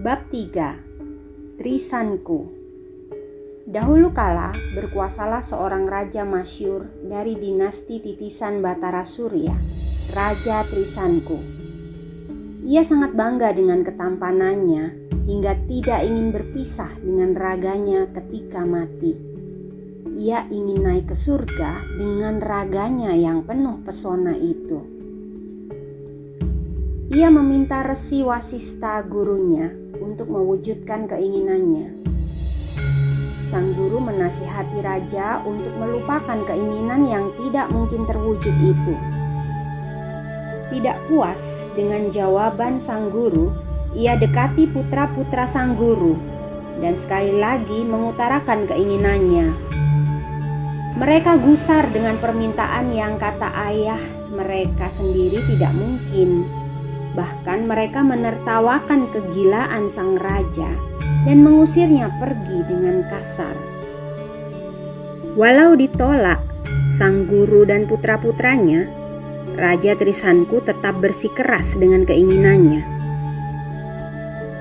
Bab 3 Trisanku Dahulu kala berkuasalah seorang raja masyur dari dinasti titisan Batara Surya, Raja Trisanku. Ia sangat bangga dengan ketampanannya hingga tidak ingin berpisah dengan raganya ketika mati. Ia ingin naik ke surga dengan raganya yang penuh pesona itu. Ia meminta Resi Wasista gurunya untuk mewujudkan keinginannya. Sang guru menasihati raja untuk melupakan keinginan yang tidak mungkin terwujud itu. Tidak puas dengan jawaban sang guru, ia dekati putra-putra sang guru dan sekali lagi mengutarakan keinginannya. Mereka gusar dengan permintaan yang kata ayah mereka sendiri tidak mungkin Bahkan mereka menertawakan kegilaan sang raja dan mengusirnya pergi dengan kasar. Walau ditolak, sang guru dan putra-putranya, Raja Trisanku tetap bersikeras dengan keinginannya.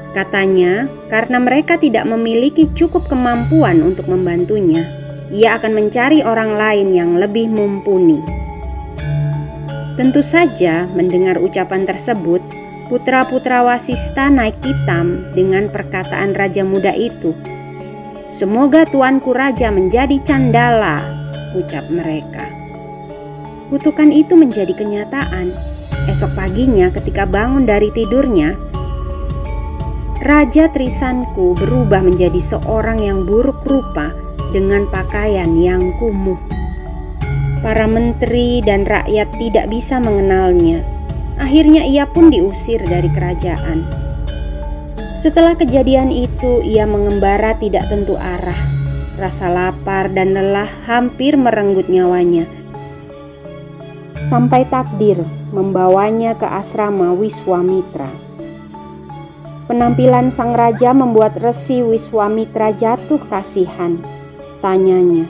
Katanya, karena mereka tidak memiliki cukup kemampuan untuk membantunya, ia akan mencari orang lain yang lebih mumpuni. Tentu saja mendengar ucapan tersebut, putra-putra Wasista naik pitam dengan perkataan raja muda itu. Semoga tuanku raja menjadi candala, ucap mereka. Kutukan itu menjadi kenyataan. Esok paginya ketika bangun dari tidurnya, Raja Trisanku berubah menjadi seorang yang buruk rupa dengan pakaian yang kumuh. Para menteri dan rakyat tidak bisa mengenalnya. Akhirnya ia pun diusir dari kerajaan. Setelah kejadian itu, ia mengembara tidak tentu arah. Rasa lapar dan lelah hampir merenggut nyawanya. Sampai takdir membawanya ke asrama Wiswamitra. Penampilan sang raja membuat Resi Wiswamitra jatuh kasihan. Tanyanya,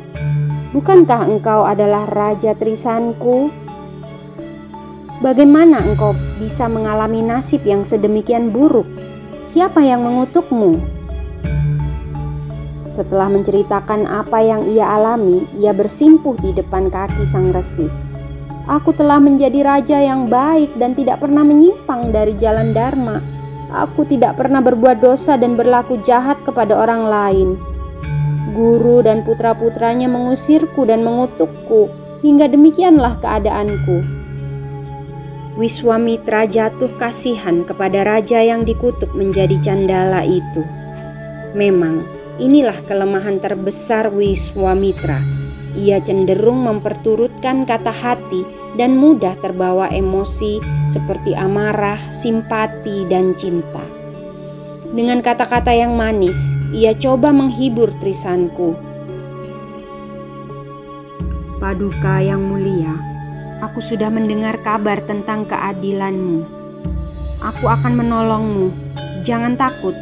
Bukankah engkau adalah Raja Trisanku? Bagaimana engkau bisa mengalami nasib yang sedemikian buruk? Siapa yang mengutukmu? Setelah menceritakan apa yang ia alami, ia bersimpuh di depan kaki sang resi. Aku telah menjadi raja yang baik dan tidak pernah menyimpang dari jalan dharma. Aku tidak pernah berbuat dosa dan berlaku jahat kepada orang lain. Guru dan putra-putranya mengusirku dan mengutukku, hingga demikianlah keadaanku. Wiswamitra jatuh kasihan kepada raja yang dikutuk menjadi candala itu. Memang, inilah kelemahan terbesar Wiswamitra. Ia cenderung memperturutkan kata hati dan mudah terbawa emosi seperti amarah, simpati, dan cinta. Dengan kata-kata yang manis, ia coba menghibur Trisanku. Paduka yang mulia, aku sudah mendengar kabar tentang keadilanmu. Aku akan menolongmu, jangan takut.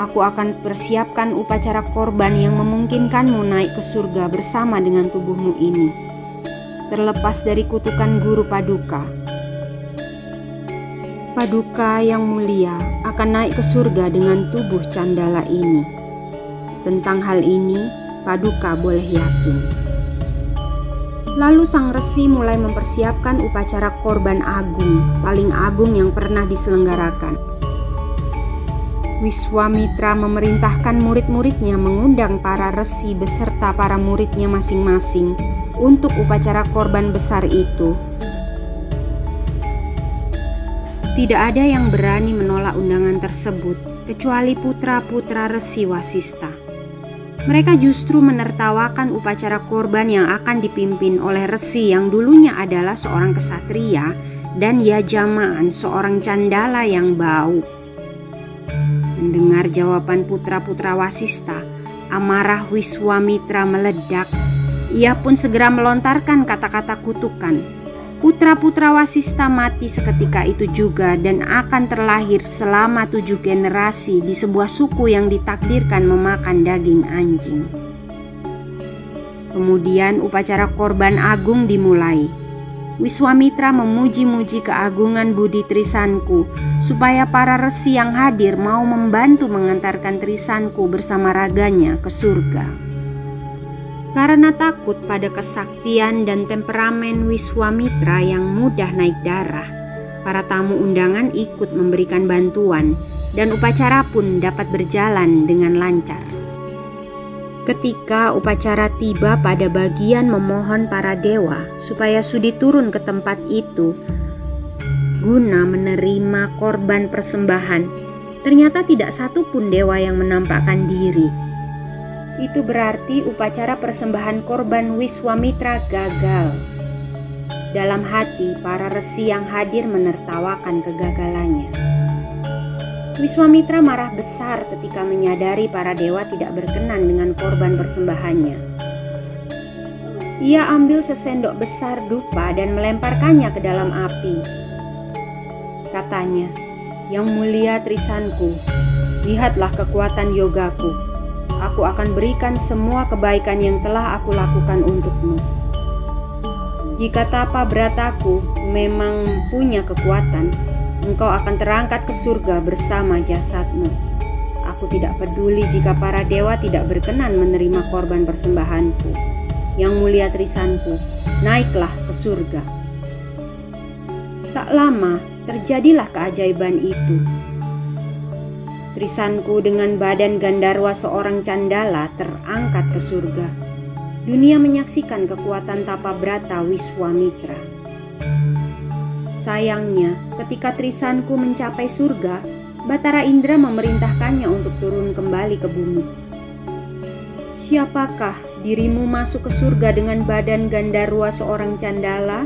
Aku akan persiapkan upacara korban yang memungkinkanmu naik ke surga bersama dengan tubuhmu ini. Terlepas dari kutukan guru paduka, Paduka yang mulia akan naik ke surga dengan tubuh candala ini. Tentang hal ini, Paduka boleh yakin. Lalu sang resi mulai mempersiapkan upacara korban agung, paling agung yang pernah diselenggarakan. Wiswamitra memerintahkan murid-muridnya mengundang para resi beserta para muridnya masing-masing untuk upacara korban besar itu tidak ada yang berani menolak undangan tersebut kecuali putra-putra Resi Wasista. Mereka justru menertawakan upacara korban yang akan dipimpin oleh Resi yang dulunya adalah seorang kesatria dan Yajamaan seorang candala yang bau. Mendengar jawaban putra-putra Wasista, amarah Wiswamitra meledak. Ia pun segera melontarkan kata-kata kutukan Putra-putra Wasista mati seketika itu juga dan akan terlahir selama tujuh generasi di sebuah suku yang ditakdirkan memakan daging anjing. Kemudian upacara korban agung dimulai. Wiswamitra memuji-muji keagungan budi Trisanku supaya para resi yang hadir mau membantu mengantarkan Trisanku bersama raganya ke surga. Karena takut pada kesaktian dan temperamen Wiswamitra yang mudah naik darah, para tamu undangan ikut memberikan bantuan dan upacara pun dapat berjalan dengan lancar. Ketika upacara tiba pada bagian memohon para dewa supaya sudi turun ke tempat itu, guna menerima korban persembahan, ternyata tidak satu pun dewa yang menampakkan diri itu berarti upacara persembahan korban Wiswamitra gagal. Dalam hati, para resi yang hadir menertawakan kegagalannya. Wiswamitra marah besar ketika menyadari para dewa tidak berkenan dengan korban persembahannya. Ia ambil sesendok besar dupa dan melemparkannya ke dalam api. Katanya, "Yang mulia Trisanku, lihatlah kekuatan yogaku." Aku akan berikan semua kebaikan yang telah aku lakukan untukmu. Jika tapa berataku memang punya kekuatan, engkau akan terangkat ke surga bersama jasadmu. Aku tidak peduli jika para dewa tidak berkenan menerima korban persembahanku. Yang mulia Trisanku, naiklah ke surga. Tak lama terjadilah keajaiban itu. Trisanku dengan badan Gandarwa seorang candala terangkat ke surga. Dunia menyaksikan kekuatan tapa brata Wiswamitra. Sayangnya, ketika Trisanku mencapai surga, Batara Indra memerintahkannya untuk turun kembali ke bumi. Siapakah dirimu masuk ke surga dengan badan Gandarwa seorang candala?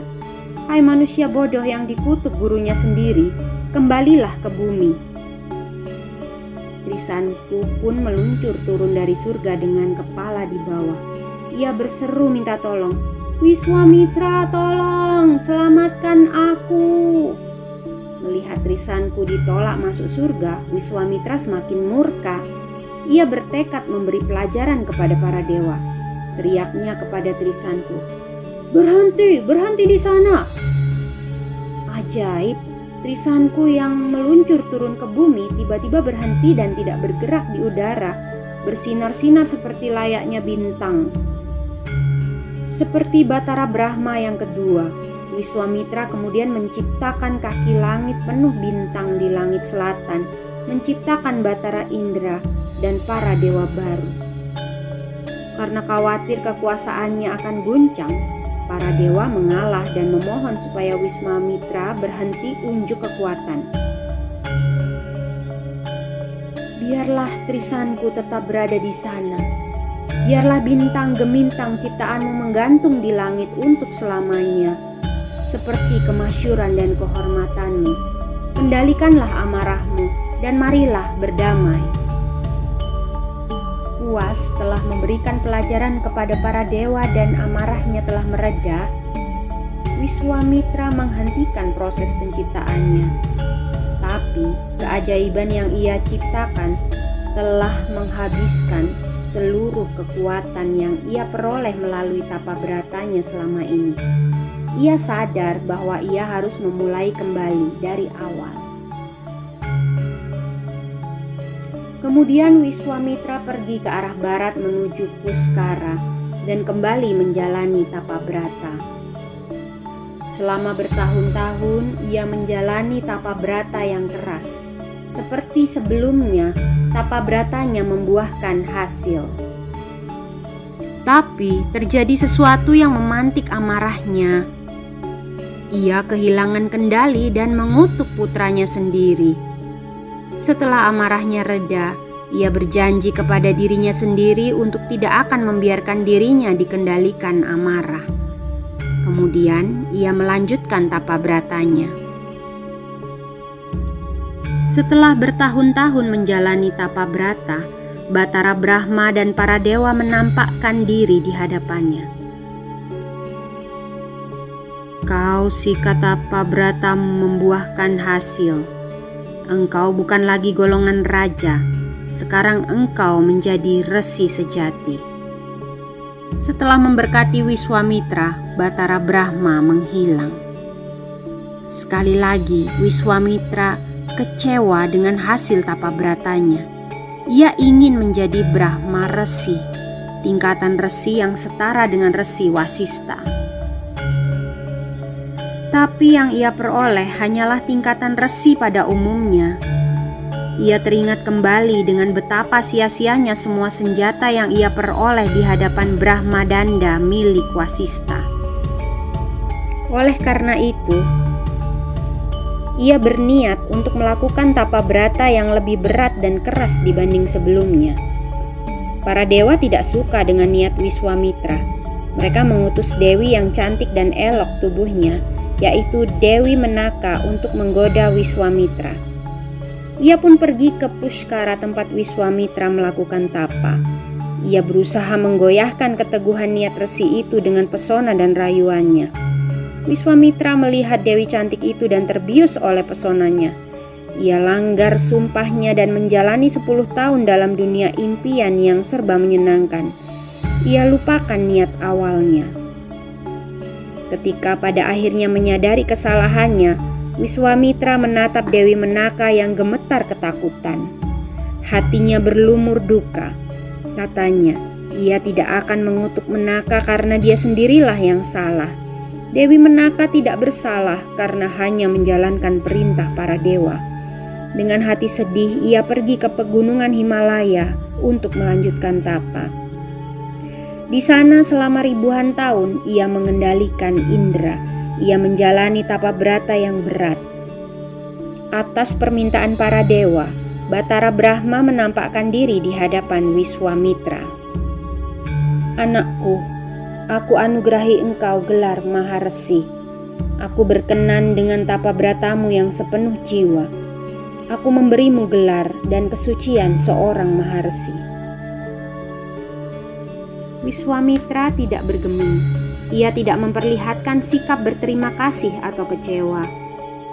Hai manusia bodoh yang dikutuk gurunya sendiri, kembalilah ke bumi Trisanku pun meluncur turun dari surga dengan kepala di bawah. Ia berseru minta tolong. Wiswamitra tolong selamatkan aku. Melihat Trisanku ditolak masuk surga, Wiswamitra semakin murka. Ia bertekad memberi pelajaran kepada para dewa. Teriaknya kepada Trisanku, "Berhenti, berhenti di sana!" Ajaib, Trisanku yang meluncur turun ke bumi tiba-tiba berhenti dan tidak bergerak di udara, bersinar-sinar seperti layaknya bintang. Seperti Batara Brahma yang kedua, Wiswamitra kemudian menciptakan kaki langit penuh bintang di langit selatan, menciptakan Batara Indra dan para dewa baru. Karena khawatir kekuasaannya akan guncang, Para dewa mengalah dan memohon supaya Wisma Mitra berhenti unjuk kekuatan. Biarlah trisanku tetap berada di sana. Biarlah bintang gemintang ciptaanmu menggantung di langit untuk selamanya. Seperti kemasyuran dan kehormatanmu. Kendalikanlah amarahmu dan marilah berdamai puas telah memberikan pelajaran kepada para dewa dan amarahnya telah mereda, Wiswamitra menghentikan proses penciptaannya. Tapi keajaiban yang ia ciptakan telah menghabiskan seluruh kekuatan yang ia peroleh melalui tapa beratanya selama ini. Ia sadar bahwa ia harus memulai kembali dari awal. Kemudian Wiswamitra pergi ke arah barat menuju Puskara dan kembali menjalani tapa brata. Selama bertahun-tahun ia menjalani tapa brata yang keras. Seperti sebelumnya, tapa bratanya membuahkan hasil. Tapi terjadi sesuatu yang memantik amarahnya. Ia kehilangan kendali dan mengutuk putranya sendiri setelah amarahnya reda, Ia berjanji kepada dirinya sendiri untuk tidak akan membiarkan dirinya dikendalikan amarah. Kemudian ia melanjutkan tapa beratanya. Setelah bertahun-tahun menjalani tapa berata, Batara Brahma dan para dewa menampakkan diri di hadapannya. Kau si katapa berata membuahkan hasil. Engkau bukan lagi golongan raja, sekarang engkau menjadi resi sejati. Setelah memberkati Wiswamitra, Batara Brahma menghilang. Sekali lagi, Wiswamitra kecewa dengan hasil tapa beratanya. Ia ingin menjadi Brahma Resi, tingkatan resi yang setara dengan resi Wasista. Tapi yang ia peroleh hanyalah tingkatan resi pada umumnya, ia teringat kembali dengan betapa sia-sianya semua senjata yang ia peroleh di hadapan Brahma Danda milik Wasista. Oleh karena itu, ia berniat untuk melakukan tapa berata yang lebih berat dan keras dibanding sebelumnya. Para dewa tidak suka dengan niat Wiswamitra. Mereka mengutus Dewi yang cantik dan elok tubuhnya, yaitu Dewi Menaka untuk menggoda Wiswamitra. Ia pun pergi ke Pushkara tempat Wiswamitra melakukan tapa. Ia berusaha menggoyahkan keteguhan niat resi itu dengan pesona dan rayuannya. Wiswamitra melihat Dewi cantik itu dan terbius oleh pesonanya. Ia langgar sumpahnya dan menjalani sepuluh tahun dalam dunia impian yang serba menyenangkan. Ia lupakan niat awalnya. Ketika pada akhirnya menyadari kesalahannya, Wiswamitra menatap Dewi Menaka yang gemetar ketakutan. Hatinya berlumur duka. Katanya, ia tidak akan mengutuk Menaka karena dia sendirilah yang salah. Dewi Menaka tidak bersalah karena hanya menjalankan perintah para dewa. Dengan hati sedih, ia pergi ke pegunungan Himalaya untuk melanjutkan tapa. Di sana selama ribuan tahun ia mengendalikan Indra ia menjalani tapa berata yang berat. Atas permintaan para dewa, Batara Brahma menampakkan diri di hadapan Wiswamitra. Anakku, aku anugerahi engkau gelar Maharesi. Aku berkenan dengan tapa beratamu yang sepenuh jiwa. Aku memberimu gelar dan kesucian seorang Maharesi. Wiswamitra tidak bergeming ia tidak memperlihatkan sikap berterima kasih atau kecewa.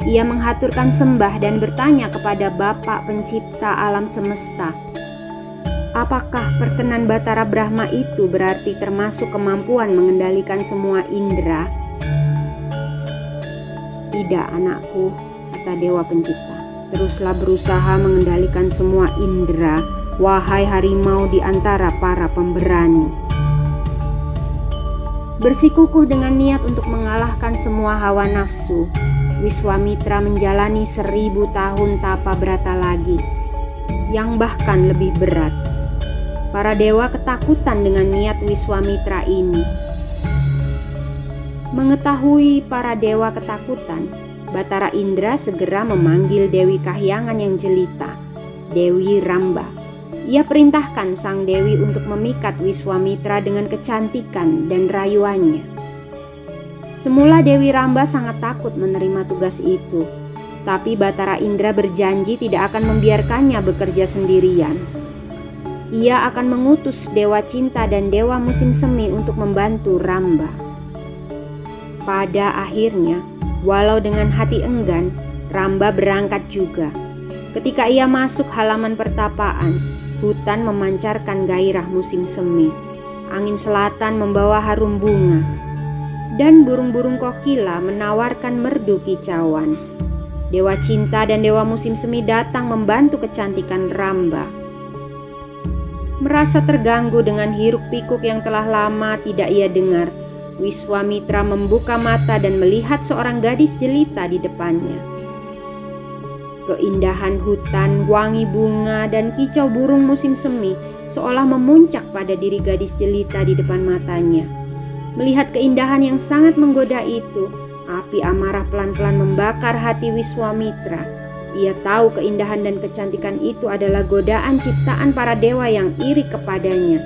Ia menghaturkan sembah dan bertanya kepada Bapa Pencipta alam semesta, Apakah perkenan Batara Brahma itu berarti termasuk kemampuan mengendalikan semua indera? Tidak, anakku, kata Dewa Pencipta. Teruslah berusaha mengendalikan semua indera, wahai harimau di antara para pemberani bersikukuh dengan niat untuk mengalahkan semua hawa nafsu. Wiswamitra menjalani seribu tahun tapa berata lagi, yang bahkan lebih berat. Para dewa ketakutan dengan niat Wiswamitra ini. Mengetahui para dewa ketakutan, Batara Indra segera memanggil Dewi Kahyangan yang jelita, Dewi Ramba ia perintahkan sang dewi untuk memikat Wiswamitra dengan kecantikan dan rayuannya. Semula Dewi Ramba sangat takut menerima tugas itu, tapi Batara Indra berjanji tidak akan membiarkannya bekerja sendirian. Ia akan mengutus Dewa Cinta dan Dewa Musim Semi untuk membantu Ramba. Pada akhirnya, walau dengan hati enggan, Ramba berangkat juga. Ketika ia masuk halaman pertapaan, Hutan memancarkan gairah musim semi. Angin selatan membawa harum bunga. Dan burung-burung kokila menawarkan merdu kicauan. Dewa cinta dan dewa musim semi datang membantu kecantikan Ramba. Merasa terganggu dengan hiruk pikuk yang telah lama tidak ia dengar, Wiswamitra membuka mata dan melihat seorang gadis jelita di depannya. Keindahan hutan, wangi bunga, dan kicau burung musim semi seolah memuncak pada diri gadis jelita di depan matanya. Melihat keindahan yang sangat menggoda itu, api amarah pelan-pelan membakar hati Wiswamitra. Ia tahu keindahan dan kecantikan itu adalah godaan ciptaan para dewa yang iri kepadanya.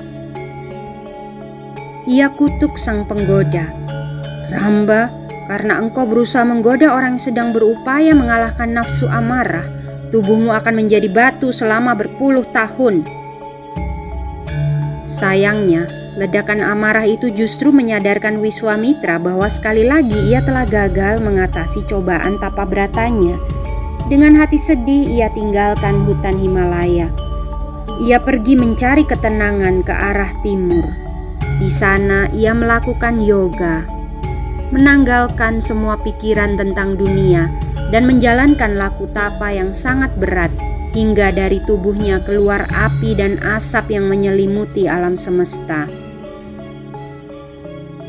Ia kutuk sang penggoda. Ramba, karena engkau berusaha menggoda orang yang sedang berupaya mengalahkan nafsu amarah, tubuhmu akan menjadi batu selama berpuluh tahun. Sayangnya, ledakan amarah itu justru menyadarkan Wiswamitra bahwa sekali lagi ia telah gagal mengatasi cobaan tapa beratanya. Dengan hati sedih, ia tinggalkan hutan Himalaya. Ia pergi mencari ketenangan ke arah timur. Di sana, ia melakukan yoga, menanggalkan semua pikiran tentang dunia, dan menjalankan laku tapa yang sangat berat hingga dari tubuhnya keluar api dan asap yang menyelimuti alam semesta.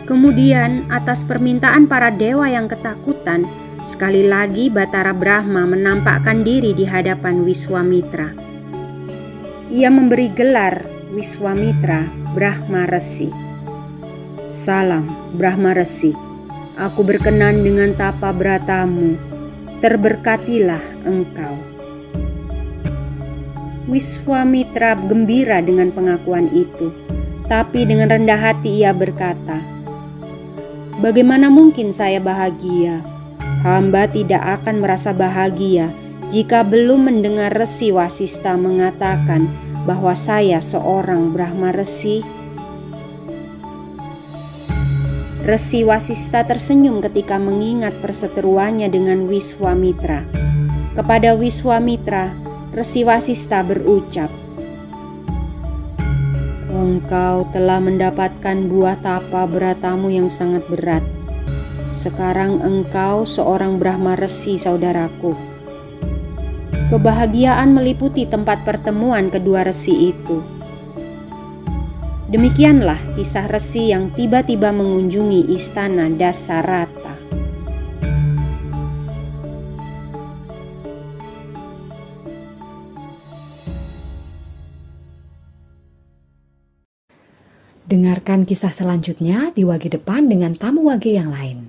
Kemudian, atas permintaan para dewa yang ketakutan, sekali lagi Batara Brahma menampakkan diri di hadapan Wiswamitra. Ia memberi gelar Wiswamitra Brahma Resi. Salam Brahma Resi, aku berkenan dengan tapa beratamu, terberkatilah engkau. Wiswamitra gembira dengan pengakuan itu, tapi dengan rendah hati ia berkata, "Bagaimana mungkin saya bahagia? Hamba tidak akan merasa bahagia jika belum mendengar Resi Wasista mengatakan bahwa saya seorang Brahma Resi." Resi Wasista tersenyum ketika mengingat perseteruannya dengan Wiswamitra. Kepada Wiswamitra, Resi Wasista berucap, Engkau telah mendapatkan buah tapa beratamu yang sangat berat. Sekarang engkau seorang Brahma Resi saudaraku. Kebahagiaan meliputi tempat pertemuan kedua resi itu. Demikianlah kisah resi yang tiba-tiba mengunjungi istana Dasarata. Dengarkan kisah selanjutnya di wage depan dengan tamu wage yang lain.